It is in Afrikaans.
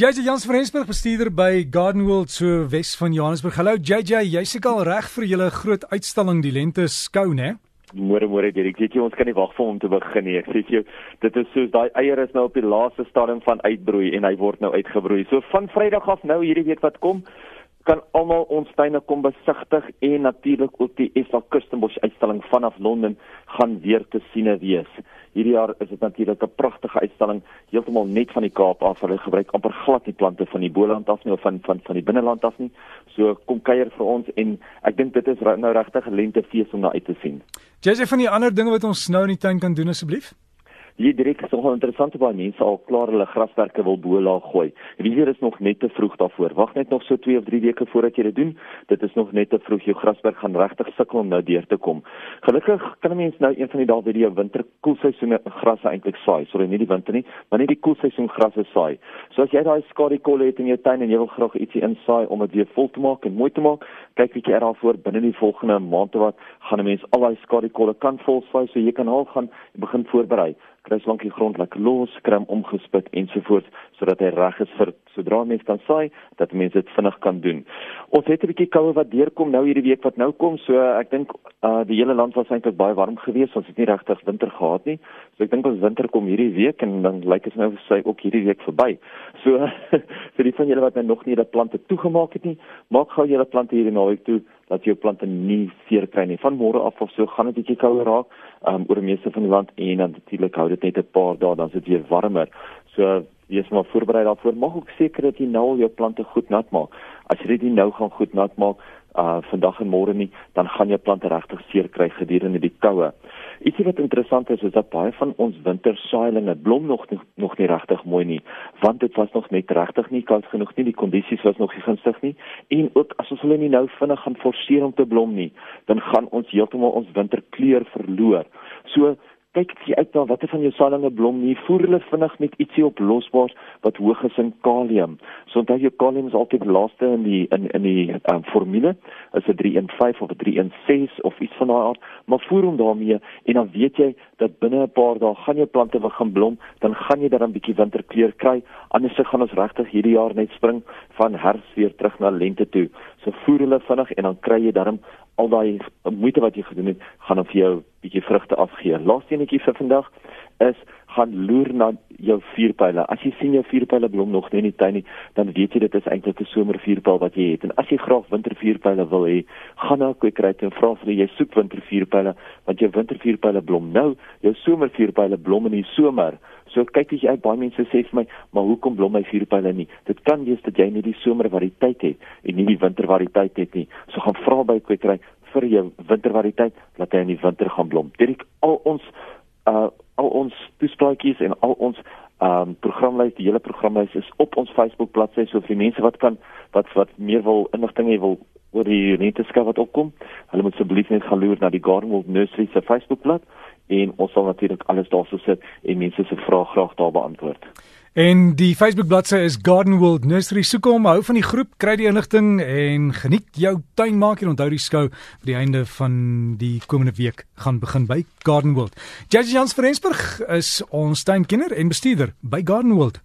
JJ Jans van Rensburg bestuurder by Garden World so Wes van Johannesburg. Hallo JJ, jy's seker al reg vir julle groot uitstalling die lente skou, né? Môre môre Dirk, weet jy ons kan nie wag vir hom te begin nie. Ek sê jou, dit is soos daai eier is nou op die laaste stadium van uitbroei en hy word nou uitgebroei. So van Vrydag af nou hierdie week wat kom, kan almal ons tuine kom besigtig en natuurlik ook die SA Kustenbosch uitstalling vanaf Londen gaan weer te siene wees. Hierdie jaar is dit natuurlik 'n pragtige uitstalling heeltemal net van die Kaap af. Hulle gebruik amper glad nie plante van die Boland af nie of van van van die binneland af nie. So kom kuier vir ons en ek dink dit is nou regtig 'n lentefees om na uit te sien. Jy sê van die ander dinge wat ons nou in die tuin kan doen asseblief? Hier direk is nogal interessant baie mense al klaar hulle graswerke wil bo laag gooi. Wie hier is nog net te vroeg daarvoor. Wag net nog so 2 of 3 weke voordat jy dit doen. Dit is nog net te vroeg. Jou graswerk gaan regtig sukkel om nou deur te kom. Gelukkig kan 'n mens nou een van die dae weer die winter koelseisoene grasse eintlik saai. Sorry, nie die winter nie, maar net die koelseisoen grasse saai. So as jy daai skadikolle het in jou tuin en jy wil graag ietsie insaai om dit weer vol te maak en mooi te maak, kyk bietjie er daarvoor binne die volgende maand wat gaan 'n mens al daai skadikolle kan volsaai so jy kan al gaan begin voorberei kry lank die grond lekker los, krim omgespit ensovoorts sodat hy reg is vir sodra mense kan saai dat mense dit vinnig kan doen. Ons het 'n bietjie koue wat deurkom nou hierdie week wat nou kom, so ek dink uh die hele land was eintlik baie warm geweest, ons het nie regtig winter gehad nie. So ek dink ons winter kom hierdie week en dan lyk dit nou sy ook hierdie week verby. So vir die van julle wat nou nog nie hulle plante toegemaak het nie, maak gou julle plante hierdie naweek toe dat jou plante nie seer kry nie. Van môre af of so gaan dit bietjie kouer raak um, oor die meeste van die land en dan natuurlik hou dit net 'n paar dae dan is dit weer warmer. So wees maar voorberei daarvoor. Maak ook seker dat jy nou al jou plante goed nat maak. As jy dit nie nou gaan goed nat maak uh vandag en môre nie, dan gaan jou plante regtig seer kry gedurende die koue. Ietsie wat interessant is is dat baie van ons wintersaailinge blom nog nie, nog nie regtig mooi nie, want dit was nog net regtig nie koud genoeg nie, die kondisies was nog nie gunstig nie en ook as ons hulle nie nou vinnig gaan forceer om te blom nie, dan gaan ons heeltemal ons winterkleur verloor. So kyk jy uit na watter van jou saailinge blom nie voer hulle vinnig met ietsie op losbaars wat hoog is in kalium. So onthou jou kalium is altyd laaste in die in in die um, formule. Is dit 315 of 316 of iets van daai aard. Maar voer hom daarmee en dan weet jy dat binne 'n paar dae gaan jou plante begin blom dan gaan jy dan 'n bietjie winterkleur kry. Anders gaan ons regtig hierdie jaar net spring van herfs weer terug na lente toe so voer hulle vinnig en dan kry jy dan al daai moeite wat jy gedoen het, gaan dan vir jou bietjie vrugte afgee. Laaste enetjie vir vandag is gaan loer na jou vuurpyle. As jy sien jou vuurpyle blom nog nie in die tuin nie, dan weet jy dit is eintlik 'n somervuurpyl wat jy het. En as jy graag wintervuurpyle wil hê, gaan na 'n kwekery en vra vir jy soek wintervuurpyle, want jou wintervuurpyle blom nou, jou somervuurpyle blom in die somer. So kyk as jy uit baie mense sê vir my, maar hoekom blom my vuurpyle nie? Dit kan wees dat jy nie die somervariëteit het en nie die wintervariëteit het nie. So gaan vra by kwekery vir jou wintervariëteit dat hy in die winter gaan blom. Dit al ons uh al ons toespraakjies en al ons um programlys, die hele programlys is op ons Facebook bladsy so vir mense wat kan wat wat meer wil inligting hê wil oor die renteskat wat opkom. Hulle moet asseblief net gaan loer na die Gardenwold Nursery se Facebook bladsy en ons sal natuurlik alles daarso sit en mense se vrae graag daar beantwoord. En die Facebook bladsy is Garden World Nursery. Soek hom, hou van die groep, kry die inligting en geniet jou tuin maak en onthou die skou by die einde van die komende week gaan begin by Garden World. Judge Jans van Rensburg is ons tuinkenner en bestuurder by Garden World.